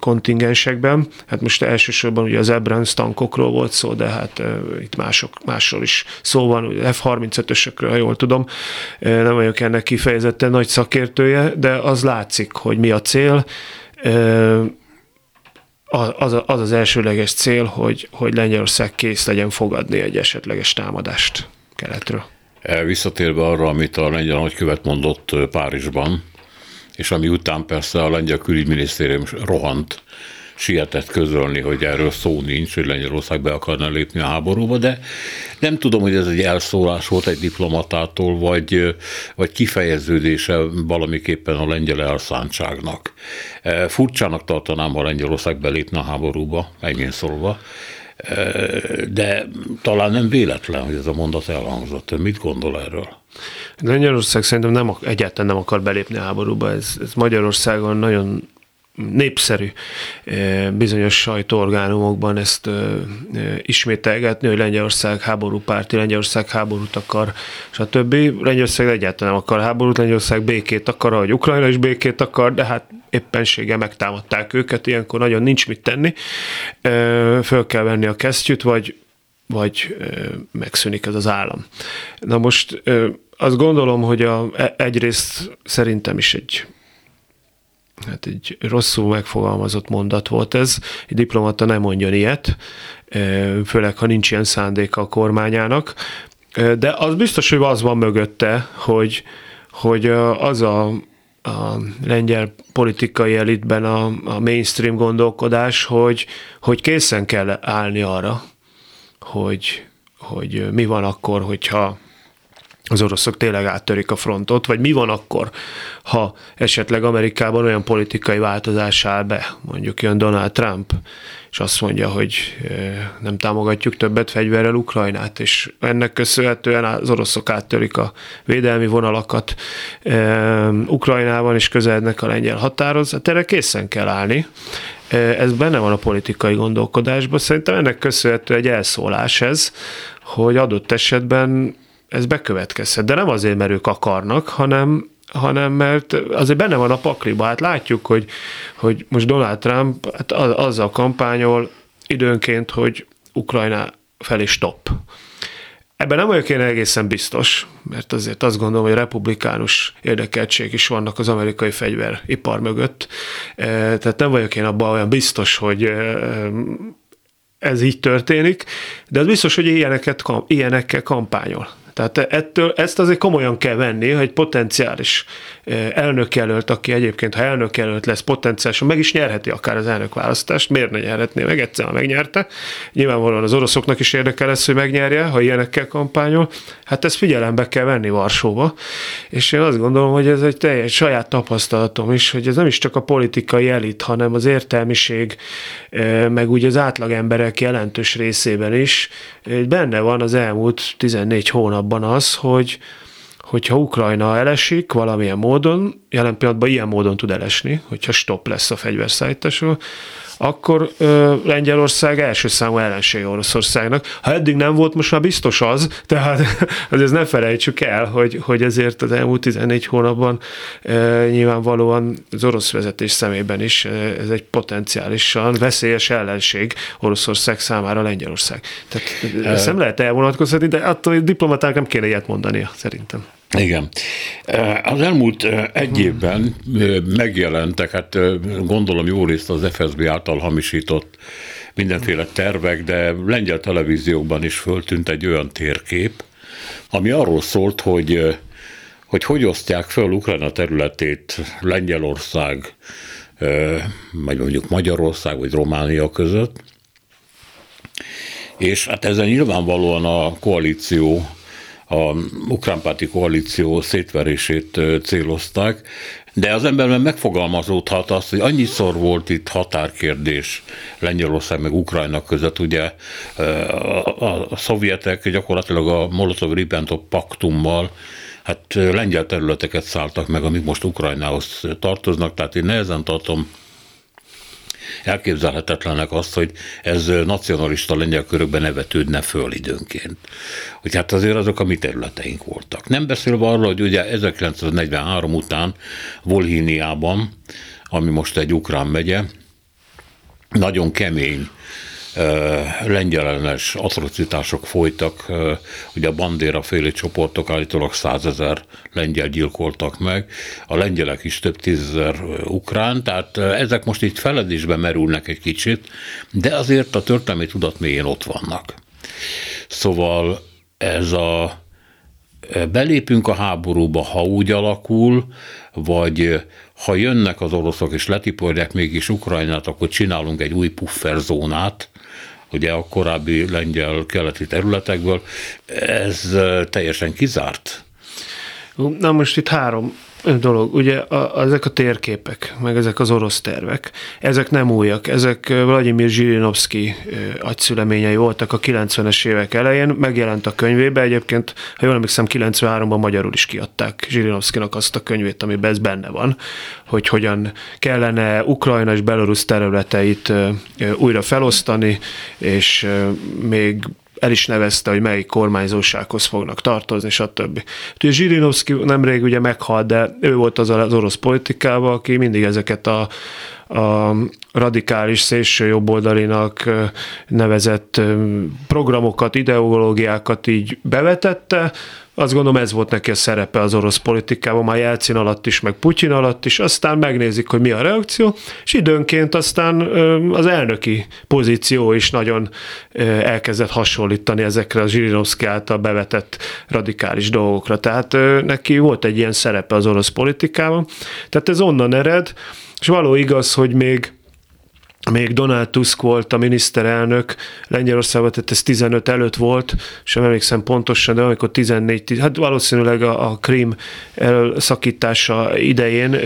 kontingensekben. Hát most elsősorban ugye az Abrams tankokról volt szó, de hát itt mások, másról is szó van, F-35-ösökről, ha jól tudom. Nem vagyok ennek kifejezetten nagy szakértője, de az látszik, hogy mi a cél az, az az elsőleges cél, hogy, hogy Lengyelország kész legyen fogadni egy esetleges támadást keletről. Visszatérve arra, amit a lengyel nagykövet mondott Párizsban, és ami után persze a lengyel külügyminisztérium rohant, sietett közölni, hogy erről szó nincs, hogy Lengyelország be akarna lépni a háborúba, de nem tudom, hogy ez egy elszólás volt egy diplomatától, vagy, vagy kifejeződése valamiképpen a lengyel elszántságnak. Furcsának tartanám, ha Lengyelország belépne a háborúba, megint szólva, de talán nem véletlen, hogy ez a mondat elhangzott. Mit gondol erről? Lengyelország szerintem nem, egyáltalán nem akar belépni a háborúba. Ez, ez Magyarországon nagyon népszerű bizonyos sajtóorgánumokban ezt ismételgetni, hogy Lengyelország háborúpárti, Lengyelország háborút akar, stb. Lengyelország egyáltalán nem akar háborút, Lengyelország békét akar, ahogy Ukrajna is békét akar, de hát éppenséggel megtámadták őket, ilyenkor nagyon nincs mit tenni. Föl kell venni a kesztyűt, vagy, vagy megszűnik ez az állam. Na most azt gondolom, hogy a, e, egyrészt szerintem is egy hát egy rosszul megfogalmazott mondat volt ez. Egy diplomata nem mondjon ilyet, főleg ha nincs ilyen szándéka a kormányának. De az biztos, hogy az van mögötte, hogy, hogy az a, a lengyel politikai elitben a, a mainstream gondolkodás, hogy, hogy készen kell állni arra, hogy, hogy mi van akkor, hogyha az oroszok tényleg áttörik a frontot, vagy mi van akkor, ha esetleg Amerikában olyan politikai változás áll be, mondjuk jön Donald Trump, és azt mondja, hogy nem támogatjuk többet fegyverrel Ukrajnát, és ennek köszönhetően az oroszok áttörik a védelmi vonalakat Ukrajnában, és közelednek a lengyel határhoz, hát erre készen kell állni. Ez benne van a politikai gondolkodásban. Szerintem ennek köszönhető egy elszólás ez, hogy adott esetben ez bekövetkezhet. De nem azért, mert ők akarnak, hanem, hanem mert azért benne van a pakliba. Hát látjuk, hogy, hogy most Donald Trump hát azzal kampányol időnként, hogy Ukrajna felé stop. Ebben nem vagyok én egészen biztos, mert azért azt gondolom, hogy republikánus érdekeltség is vannak az amerikai fegyveripar mögött. E, tehát nem vagyok én abban olyan biztos, hogy e, ez így történik, de az biztos, hogy ilyeneket, ilyenekkel kampányol. Tehát ettől ezt azért komolyan kell venni, hogy potenciális elnökjelölt, aki egyébként, ha elnökjelölt lesz potenciálisan, meg is nyerheti akár az elnökválasztást, miért ne nyerhetné meg, egyszer megnyerte. Nyilvánvalóan az oroszoknak is érdeke lesz, hogy megnyerje, ha ilyenekkel kampányol. Hát ezt figyelembe kell venni Varsóba. És én azt gondolom, hogy ez egy teljes saját tapasztalatom is, hogy ez nem is csak a politikai elit, hanem az értelmiség, meg úgy az átlag emberek jelentős részében is benne van az elmúlt 14 hónapban az, hogy hogyha Ukrajna elesik valamilyen módon, jelen pillanatban ilyen módon tud elesni, hogyha stop lesz a fegyverszállításról, akkor ö, Lengyelország első számú ellenség Oroszországnak. Ha eddig nem volt, most már biztos az, tehát azért ne felejtsük el, hogy, hogy ezért az elmúlt 14 hónapban ö, nyilvánvalóan az orosz vezetés szemében is ez egy potenciálisan veszélyes ellenség Oroszország számára Lengyelország. Tehát ezt nem lehet elvonatkoztatni, de attól diplomaták nem kéne ilyet mondania, szerintem. Igen. Az elmúlt egy évben megjelentek, hát gondolom jó részt az FSB által hamisított mindenféle tervek, de lengyel televíziókban is föltűnt egy olyan térkép, ami arról szólt, hogy hogy, hogy osztják föl Ukrajna területét Lengyelország, vagy mondjuk Magyarország, vagy Románia között. És hát ezzel nyilvánvalóan a koalíció a ukránpárti koalíció szétverését célozták, de az emberben megfogalmazódhat az, hogy annyiszor volt itt határkérdés Lengyelország meg Ukrajna között, ugye a, szovjetek gyakorlatilag a Molotov-Ribbentrop paktummal hát lengyel területeket szálltak meg, amik most Ukrajnához tartoznak, tehát én nehezen tartom elképzelhetetlenek azt, hogy ez nacionalista lengyel körökben nevetődne föl időnként. Hogy hát azért azok a mi területeink voltak. Nem beszélve arról, hogy ugye 1943 után Volhíniában ami most egy ukrán megye, nagyon kemény lengyelenes atrocitások folytak, ugye a bandéra féli csoportok állítólag százezer lengyel gyilkoltak meg, a lengyelek is több tízezer ukrán, tehát ezek most itt feledésbe merülnek egy kicsit, de azért a történelmi tudat mélyén ott vannak. Szóval ez a belépünk a háborúba, ha úgy alakul, vagy ha jönnek az oroszok és letiporják mégis Ukrajnát, akkor csinálunk egy új pufferzónát, ugye a korábbi lengyel keleti területekből, ez teljesen kizárt. Na most itt három dolog. Ugye a, ezek a térképek, meg ezek az orosz tervek, ezek nem újak. Ezek Vladimir Zsirinovszki agyszüleményei voltak a 90-es évek elején, megjelent a könyvébe, egyébként, ha jól emlékszem, 93-ban magyarul is kiadták Zsirinovszkinak azt a könyvét, amiben ez benne van, hogy hogyan kellene Ukrajna és Belarus területeit újra felosztani, és még el is nevezte, hogy melyik kormányzósághoz fognak tartozni, stb. Ugye Zsirinovszki nemrég ugye meghalt, de ő volt az az orosz politikában, aki mindig ezeket a, a radikális szélső jobboldalinak nevezett programokat, ideológiákat így bevetette, azt gondolom ez volt neki a szerepe az orosz politikában, már Jelcin alatt is, meg Putyin alatt is, aztán megnézik, hogy mi a reakció, és időnként aztán az elnöki pozíció is nagyon elkezdett hasonlítani ezekre a Zsirinovszki által bevetett radikális dolgokra. Tehát neki volt egy ilyen szerepe az orosz politikában. Tehát ez onnan ered, és való igaz, hogy még még Donald Tusk volt a miniszterelnök Lengyelországban, tehát ez 15 előtt volt, sem emlékszem pontosan, de amikor 14, hát valószínűleg a, a Krím elszakítása idején,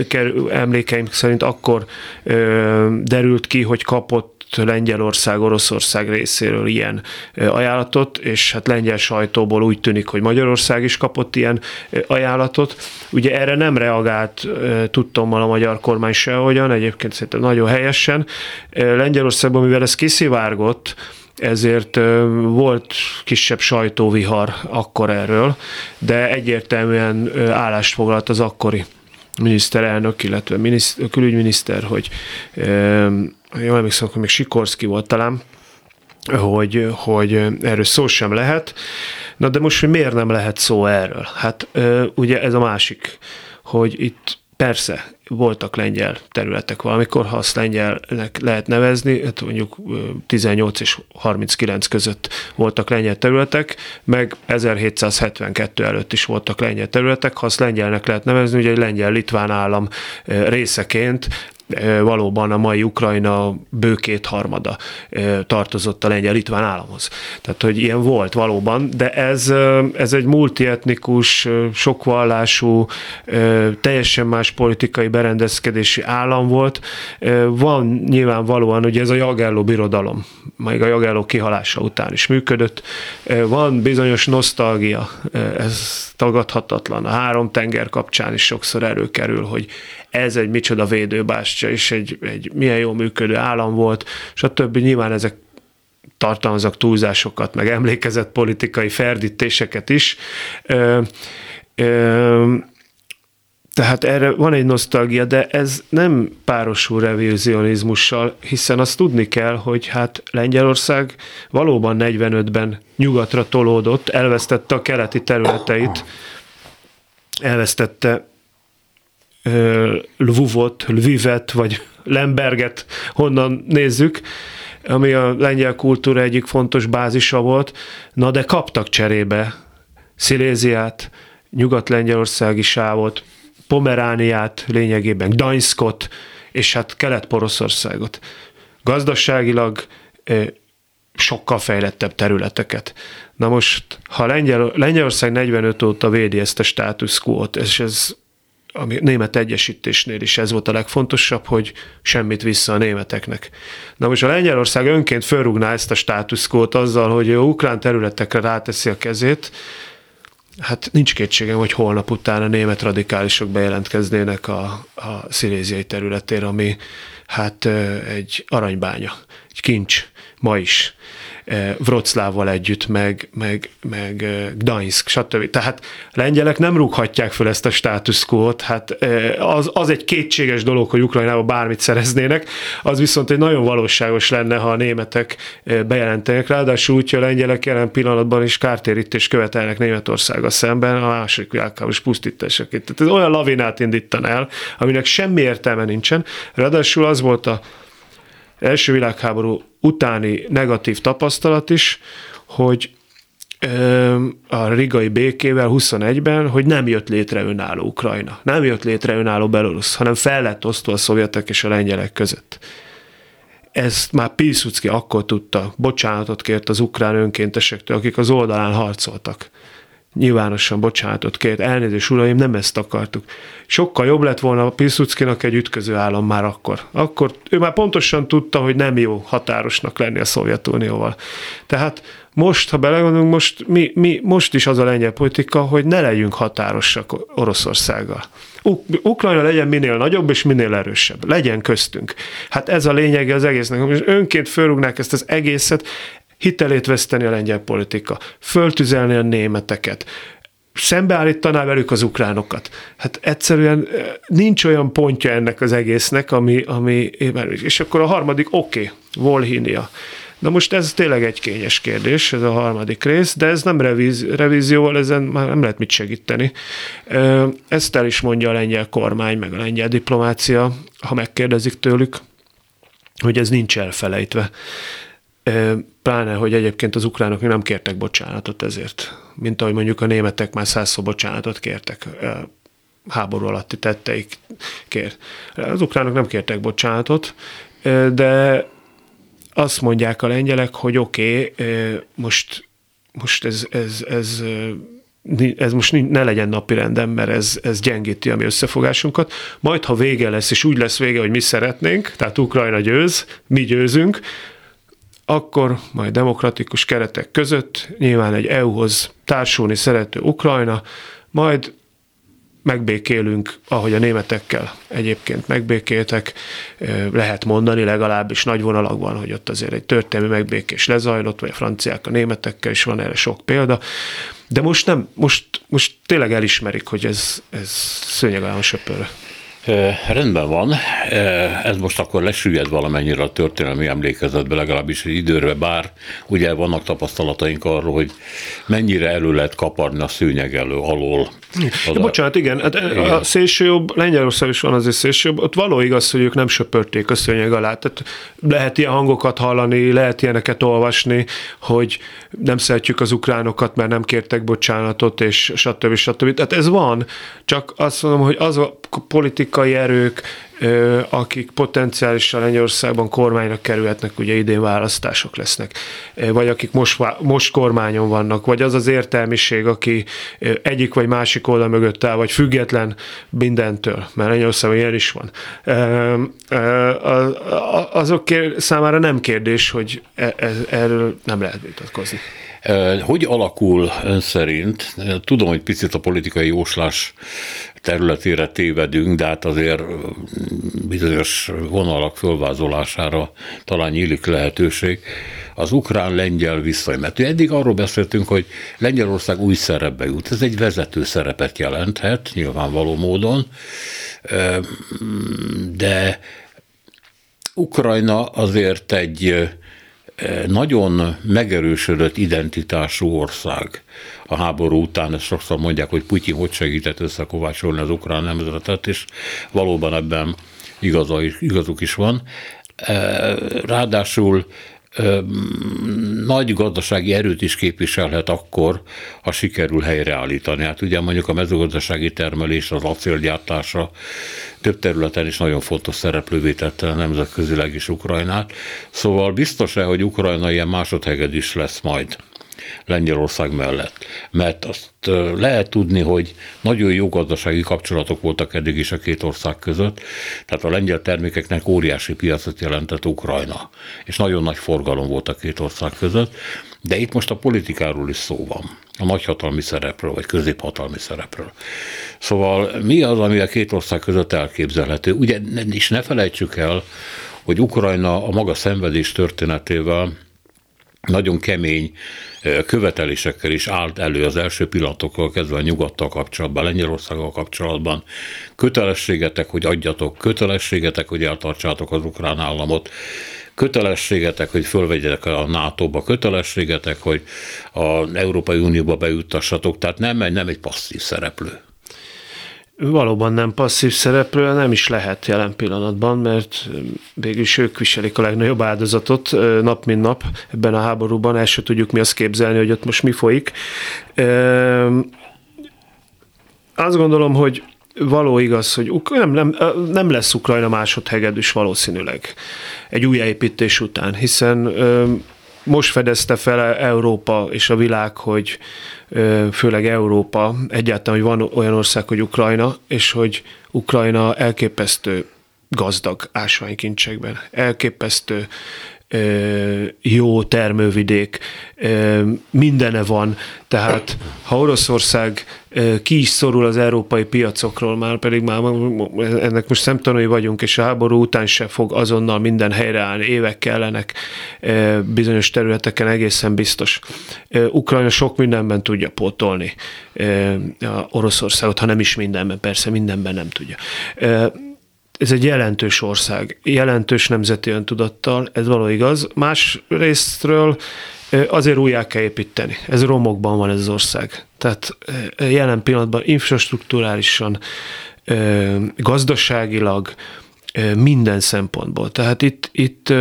emlékeim szerint akkor ö, derült ki, hogy kapott Lengyelország, Oroszország részéről ilyen ajánlatot, és hát lengyel sajtóból úgy tűnik, hogy Magyarország is kapott ilyen ajánlatot. Ugye erre nem reagált tudtommal a magyar kormány sehogyan, egyébként szerintem nagyon helyesen. Lengyelországban, mivel ez kiszivárgott, ezért volt kisebb sajtóvihar akkor erről, de egyértelműen állást foglalt az akkori miniszterelnök, illetve miniszter, külügyminiszter, hogy jól emlékszem, hogy még Sikorszki volt talán, hogy, hogy erről szó sem lehet. Na de most, hogy miért nem lehet szó erről? Hát ugye ez a másik, hogy itt persze voltak lengyel területek valamikor, ha azt lengyelnek lehet nevezni, hát mondjuk 18 és 39 között voltak lengyel területek, meg 1772 előtt is voltak lengyel területek, ha azt lengyelnek lehet nevezni, ugye egy lengyel-litván állam részeként valóban a mai Ukrajna bő harmada tartozott a lengyel-litván államhoz. Tehát, hogy ilyen volt valóban, de ez, ez egy multietnikus, sokvallású, teljesen más politikai berendezkedési állam volt. Van nyilvánvalóan, hogy ez a Jagelló birodalom, még a Jagelló kihalása után is működött. Van bizonyos nosztalgia, ez tagadhatatlan. A három tenger kapcsán is sokszor előkerül, hogy ez egy micsoda védőbástya, és egy, egy milyen jó működő állam volt, és a többi nyilván ezek tartalmazak túlzásokat, meg emlékezett politikai ferdítéseket is. Ö, ö, tehát erre van egy nosztalgia, de ez nem párosul revizionizmussal, hiszen azt tudni kell, hogy hát Lengyelország valóban 45-ben nyugatra tolódott, elvesztette a keleti területeit, elvesztette Lvuvot, Lvivet, vagy Lemberget, honnan nézzük, ami a lengyel kultúra egyik fontos bázisa volt, na de kaptak cserébe Sziléziát, nyugat-lengyelországi sávot, Pomerániát, lényegében Gdańskot, és hát Kelet-Poroszországot. Gazdaságilag sokkal fejlettebb területeket. Na most, ha Lengyel, Lengyelország 45 óta védi ezt a status quo-t, és ez a német egyesítésnél is ez volt a legfontosabb, hogy semmit vissza a németeknek. Na most a Lengyelország önként fölrúgná ezt a státuszkót azzal, hogy a ukrán területekre ráteszi a kezét, hát nincs kétségem, hogy holnap után a német radikálisok bejelentkeznének a, a sziléziai területére, ami hát egy aranybánya, egy kincs, ma is. Wroclawval együtt, meg, meg, meg Gdańsk, stb. Tehát lengyelek nem rúghatják föl ezt a status quo-t, hát az, az egy kétséges dolog, hogy Ukrajnába bármit szereznének, az viszont egy nagyon valóságos lenne, ha a németek bejelentenek, ráadásul úgy, hogy a lengyelek jelen pillanatban is kártérítést követelnek Németországgal szemben a második világháborús pusztításaként. Tehát ez olyan lavinát indítan el, aminek semmi értelme nincsen. Ráadásul az volt a első világháború utáni negatív tapasztalat is, hogy a rigai békével 21-ben, hogy nem jött létre önálló Ukrajna, nem jött létre önálló Belarus, hanem fel lett osztva a szovjetek és a lengyelek között. Ezt már Pilsudski akkor tudta, bocsánatot kért az ukrán önkéntesektől, akik az oldalán harcoltak nyilvánosan bocsánatot kért, elnézést uraim, nem ezt akartuk. Sokkal jobb lett volna a Pilsudskinak egy ütköző állam már akkor. Akkor ő már pontosan tudta, hogy nem jó határosnak lenni a Szovjetunióval. Tehát most, ha belegondolunk, most, mi, mi, most is az a lengyel politika, hogy ne legyünk határosak Oroszországgal. Ukrajna legyen minél nagyobb és minél erősebb. Legyen köztünk. Hát ez a lényege az egésznek. Most önként fölrúgnák ezt az egészet, hitelét veszteni a lengyel politika, föltüzelni a németeket, szembeállítaná velük az ukránokat. Hát egyszerűen nincs olyan pontja ennek az egésznek, ami, ami és akkor a harmadik, oké, okay, Volhinia. Na most ez tényleg egy kényes kérdés, ez a harmadik rész, de ez nem revíz, revízióval, ezen már nem lehet mit segíteni. Ezt el is mondja a lengyel kormány, meg a lengyel diplomácia, ha megkérdezik tőlük, hogy ez nincs elfelejtve. Pláne, hogy egyébként az ukránok nem kértek bocsánatot ezért, mint ahogy mondjuk a németek már százszor bocsánatot kértek háború alatti tetteikért. Az ukránok nem kértek bocsánatot, de azt mondják a lengyelek, hogy oké, okay, most, most ez, ez, ez ez most ne legyen napi rendem, mert ez, ez gyengíti a mi összefogásunkat. Majd, ha vége lesz, és úgy lesz vége, hogy mi szeretnénk, tehát Ukrajna győz, mi győzünk, akkor majd demokratikus keretek között nyilván egy EU-hoz társulni szerető Ukrajna, majd megbékélünk, ahogy a németekkel egyébként megbékéltek, lehet mondani legalábbis nagy vonalakban, hogy ott azért egy történelmi megbékés lezajlott, vagy a franciák a németekkel is van erre sok példa, de most nem, most, most tényleg elismerik, hogy ez, ez szőnyeg olyan söpörre. Rendben van, ez most akkor lesüllyed valamennyire a történelmi emlékezetbe, legalábbis egy időre, bár ugye vannak tapasztalataink arról, hogy mennyire elő lehet kaparni a szőnyeg elő alól. Az bocsánat, igen, hát igen, a szélsőjobb, Lengyelország is van azért szélsőjobb, ott való igaz, hogy ők nem söpörték a szőnyeg alá. Tehát lehet ilyen hangokat hallani, lehet ilyeneket olvasni, hogy nem szeretjük az ukránokat, mert nem kértek bocsánatot, és stb. stb. Tehát ez van, csak azt mondom, hogy az a politikai erők, akik potenciálisan Lengyelországban kormányra kerülhetnek, ugye idén választások lesznek, vagy akik most, most kormányon vannak, vagy az az értelmiség, aki egyik vagy másik oldal mögött áll, vagy független mindentől, mert Lengyelországban ilyen is van. Azok számára nem kérdés, hogy e, e, erről nem lehet vitatkozni. Hogy alakul ön szerint? Tudom, hogy picit a politikai jóslás területére tévedünk, de hát azért bizonyos vonalak fölvázolására talán nyílik lehetőség. Az ukrán-lengyel viszony, mert eddig arról beszéltünk, hogy Lengyelország új szerepbe jut. Ez egy vezető szerepet jelenthet, nyilvánvaló módon, de Ukrajna azért egy nagyon megerősödött identitású ország a háború után, ezt sokszor mondják, hogy Putyin hogy segített összekovácsolni az ukrán nemzetet, és valóban ebben igaza, igazuk is van. Ráadásul nagy gazdasági erőt is képviselhet akkor, ha sikerül helyreállítani. Hát ugye mondjuk a mezőgazdasági termelés, az acélgyártása több területen is nagyon fontos szereplővé tette nemzetközileg is Ukrajnát. Szóval biztos-e, hogy Ukrajna ilyen másodheged is lesz majd? Lengyelország mellett. Mert azt lehet tudni, hogy nagyon jó gazdasági kapcsolatok voltak eddig is a két ország között, tehát a lengyel termékeknek óriási piacot jelentett Ukrajna, és nagyon nagy forgalom volt a két ország között, de itt most a politikáról is szó van a nagyhatalmi szerepről, vagy középhatalmi szerepről. Szóval mi az, ami a két ország között elképzelhető? Ugye, és ne felejtsük el, hogy Ukrajna a maga szenvedés történetével nagyon kemény követelésekkel is állt elő az első pillanatokkal kezdve a nyugattal kapcsolatban, Lengyelországgal kapcsolatban. Kötelességetek, hogy adjatok, kötelességetek, hogy eltartsátok az ukrán államot, kötelességetek, hogy fölvegyetek a NATO-ba, kötelességetek, hogy az Európai Unióba bejuttassatok, tehát nem, nem egy passzív szereplő valóban nem passzív szereplő, nem is lehet jelen pillanatban, mert végülis ők viselik a legnagyobb áldozatot nap mint nap ebben a háborúban, el se tudjuk mi azt képzelni, hogy ott most mi folyik. Azt gondolom, hogy való igaz, hogy nem, nem, nem lesz Ukrajna másodhegedűs valószínűleg egy újjáépítés után, hiszen most fedezte fel Európa és a világ, hogy főleg Európa, egyáltalán, hogy van olyan ország, hogy Ukrajna, és hogy Ukrajna elképesztő gazdag ásványkincsekben, elképesztő jó termővidék, mindene van, tehát ha Oroszország ki is szorul az európai piacokról, már pedig már ennek most szemtanúi vagyunk, és a háború után se fog azonnal minden helyreállni, évek kellenek bizonyos területeken egészen biztos. Ukrajna sok mindenben tudja pótolni Oroszországot, ha nem is mindenben, persze mindenben nem tudja ez egy jelentős ország, jelentős nemzeti öntudattal, ez való igaz. Más részről azért újjá kell építeni. Ez romokban van ez az ország. Tehát jelen pillanatban infrastruktúrálisan, gazdaságilag, minden szempontból. Tehát itt, itt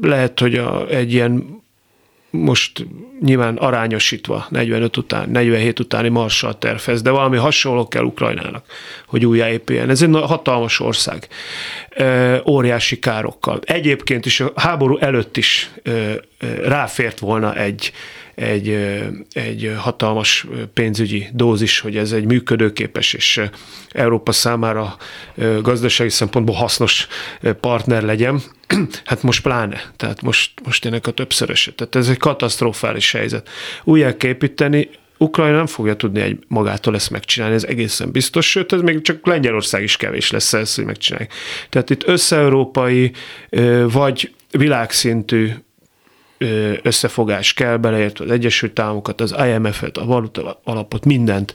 lehet, hogy a, egy ilyen most nyilván arányosítva 45 után, 47 utáni Marshall tervhez, de valami hasonló kell Ukrajnának, hogy újjáépüljen. Ez egy hatalmas ország, óriási károkkal. Egyébként is a háború előtt is ráfért volna egy, egy, egy hatalmas pénzügyi dózis, hogy ez egy működőképes és Európa számára gazdasági szempontból hasznos partner legyen. Hát most pláne, tehát most, most ennek a többszöröse. Tehát ez egy katasztrofális helyzet. Újjá kell építeni, Ukrajna nem fogja tudni egy magától ezt megcsinálni, ez egészen biztos, sőt, ez még csak Lengyelország is kevés lesz ezt, hogy megcsinálják. Tehát itt összeurópai vagy világszintű összefogás kell, beleértve az Egyesült Államokat, az IMF-et, a valuta alapot, mindent,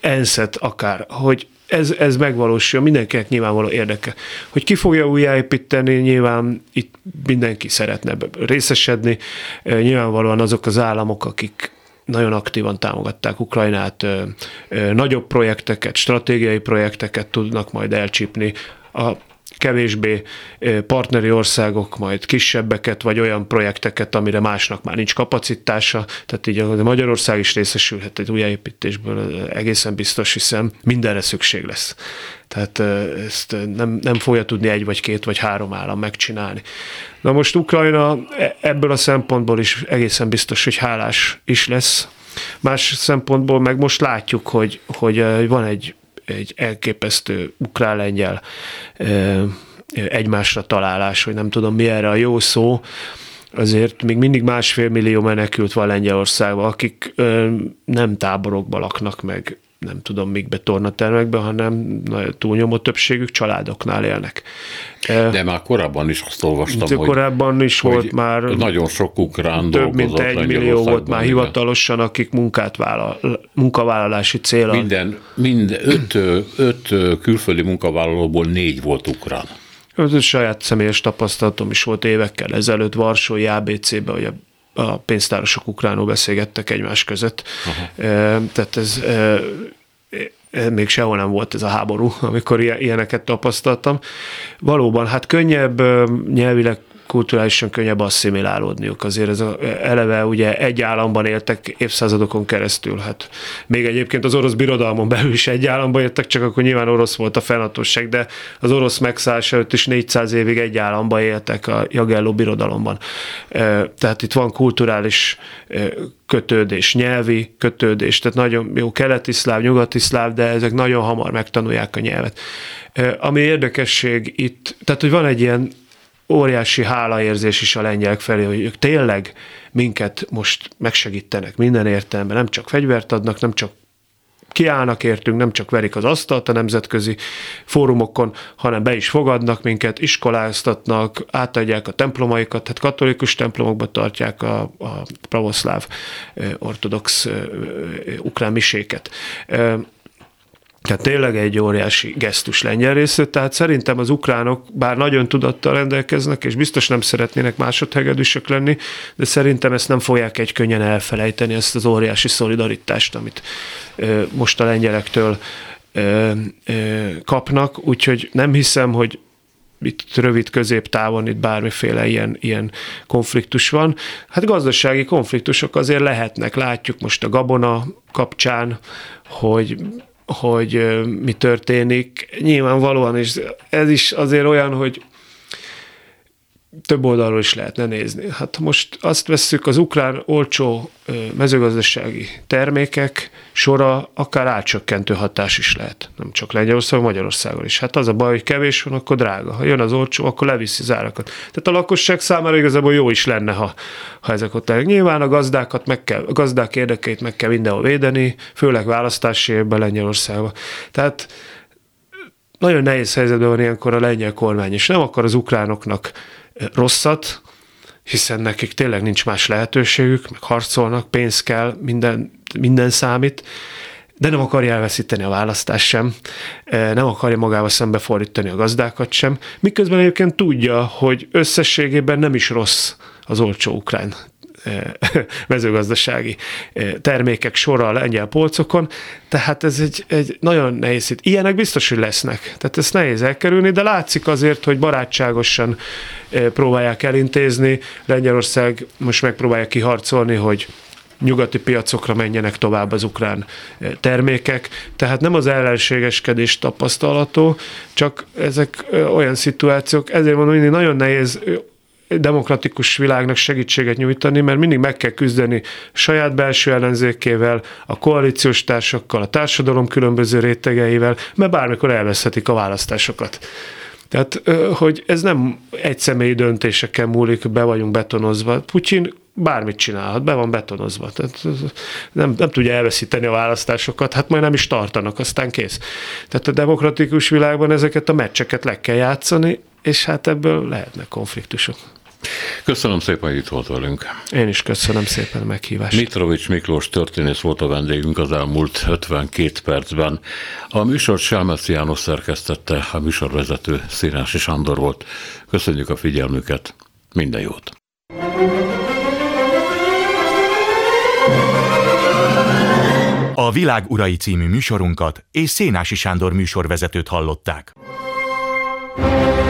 ENSZ-et akár, hogy ez, ez megvalósul, mindenkinek nyilvánvaló érdeke. Hogy ki fogja újjáépíteni, nyilván itt mindenki szeretne részesedni, nyilvánvalóan azok az államok, akik nagyon aktívan támogatták Ukrajnát, nagyobb projekteket, stratégiai projekteket tudnak majd elcsípni. A kevésbé partneri országok majd kisebbeket, vagy olyan projekteket, amire másnak már nincs kapacitása, tehát így a Magyarország is részesülhet egy újjáépítésből egészen biztos, hiszen mindenre szükség lesz. Tehát ezt nem, nem fogja tudni egy vagy két vagy három állam megcsinálni. Na most Ukrajna e, ebből a szempontból is egészen biztos, hogy hálás is lesz. Más szempontból meg most látjuk, hogy, hogy van egy egy elképesztő ukrán-lengyel egymásra találás, hogy nem tudom mi erre a jó szó, azért még mindig másfél millió menekült van Lengyelországban, akik nem táborokban laknak meg, nem tudom mikbe tornatermekben, hanem túlnyomó többségük családoknál élnek. De már korábban is azt olvastam, De hogy, korábban is hogy volt már nagyon sok ukrán több mint egy millió volt már hivatalosan, akik munkát vállal, munkavállalási célra. Minden, mind öt, öt külföldi munkavállalóból négy volt ukrán. Ez saját személyes tapasztalatom is volt évekkel ezelőtt Varsói ABC-be, hogy a a pénztárosok ukránul beszélgettek egymás között. Aha. Tehát ez még sehol nem volt ez a háború, amikor ilyeneket tapasztaltam. Valóban, hát könnyebb nyelvileg kulturálisan könnyebb asszimilálódniuk. Azért ez a, eleve ugye egy államban éltek évszázadokon keresztül. Hát még egyébként az orosz birodalmon belül is egy államban éltek, csak akkor nyilván orosz volt a fennhatóság, de az orosz megszállás előtt is 400 évig egy államban éltek a Jagelló birodalomban. Tehát itt van kulturális kötődés, nyelvi kötődés, tehát nagyon jó keleti szláv, nyugati szláv, de ezek nagyon hamar megtanulják a nyelvet. Ami érdekesség itt, tehát hogy van egy ilyen óriási hálaérzés is a lengyelek felé, hogy ők tényleg minket most megsegítenek minden értelemben, nem csak fegyvert adnak, nem csak kiállnak értünk, nem csak verik az asztalt a nemzetközi fórumokon, hanem be is fogadnak minket, iskoláztatnak, átadják a templomaikat, tehát katolikus templomokba tartják a, a pravoszláv ortodox ukrán miséket. Tehát tényleg egy óriási gesztus lengyel részét, tehát szerintem az ukránok, bár nagyon tudattal rendelkeznek, és biztos nem szeretnének másodhegedűsök lenni, de szerintem ezt nem fogják egy könnyen elfelejteni, ezt az óriási szolidaritást, amit most a lengyelektől kapnak, úgyhogy nem hiszem, hogy itt rövid középtávon itt bármiféle ilyen, ilyen konfliktus van. Hát gazdasági konfliktusok azért lehetnek, látjuk most a gabona kapcsán, hogy hogy mi történik. Nyilvánvalóan, és ez is azért olyan, hogy több oldalról is lehetne nézni. Hát most azt vesszük, az ukrán olcsó mezőgazdasági termékek sora akár átcsökkentő hatás is lehet. Nem csak Lengyelország, Magyarországon is. Hát az a baj, hogy kevés van, akkor drága. Ha jön az olcsó, akkor leviszi az árakat. Tehát a lakosság számára igazából jó is lenne, ha, ha ezek ott lennek. Nyilván a gazdákat meg kell, a gazdák érdekeit meg kell mindenhol védeni, főleg választási évben Lengyelországban. Tehát nagyon nehéz helyzetben van ilyenkor a lengyel kormány, és nem akar az ukránoknak rosszat, hiszen nekik tényleg nincs más lehetőségük, meg harcolnak, pénz kell, minden, minden számít, de nem akarja elveszíteni a választást sem, e, nem akarja magába szembefordítani a gazdákat sem, miközben egyébként tudja, hogy összességében nem is rossz az olcsó ukrán mezőgazdasági termékek sora a lengyel polcokon, tehát ez egy, egy nagyon nehéz itt. Ilyenek biztos, hogy lesznek. Tehát ezt nehéz elkerülni, de látszik azért, hogy barátságosan próbálják elintézni. Lengyelország most megpróbálja kiharcolni, hogy nyugati piacokra menjenek tovább az ukrán termékek. Tehát nem az ellenségeskedés tapasztalató, csak ezek olyan szituációk, ezért mondom, hogy nagyon nehéz demokratikus világnak segítséget nyújtani, mert mindig meg kell küzdeni saját belső ellenzékével, a koalíciós társakkal, a társadalom különböző rétegeivel, mert bármikor elveszhetik a választásokat. Tehát, hogy ez nem egy személyi döntésekkel múlik, be vagyunk betonozva. Putyin bármit csinálhat, be van betonozva. Tehát nem, nem tudja elveszíteni a választásokat, hát majd nem is tartanak, aztán kész. Tehát a demokratikus világban ezeket a meccseket le kell játszani, és hát ebből lehetnek konfliktusok. Köszönöm szépen, hogy itt volt velünk. Én is köszönöm szépen a meghívást. Mitrovics Miklós történész volt a vendégünk az elmúlt 52 percben. A műsor Selmeci János szerkesztette, a műsorvezető Színási Sándor volt. Köszönjük a figyelmüket, minden jót! A Világ Urai című műsorunkat és Szénási Sándor műsorvezetőt hallották. thank you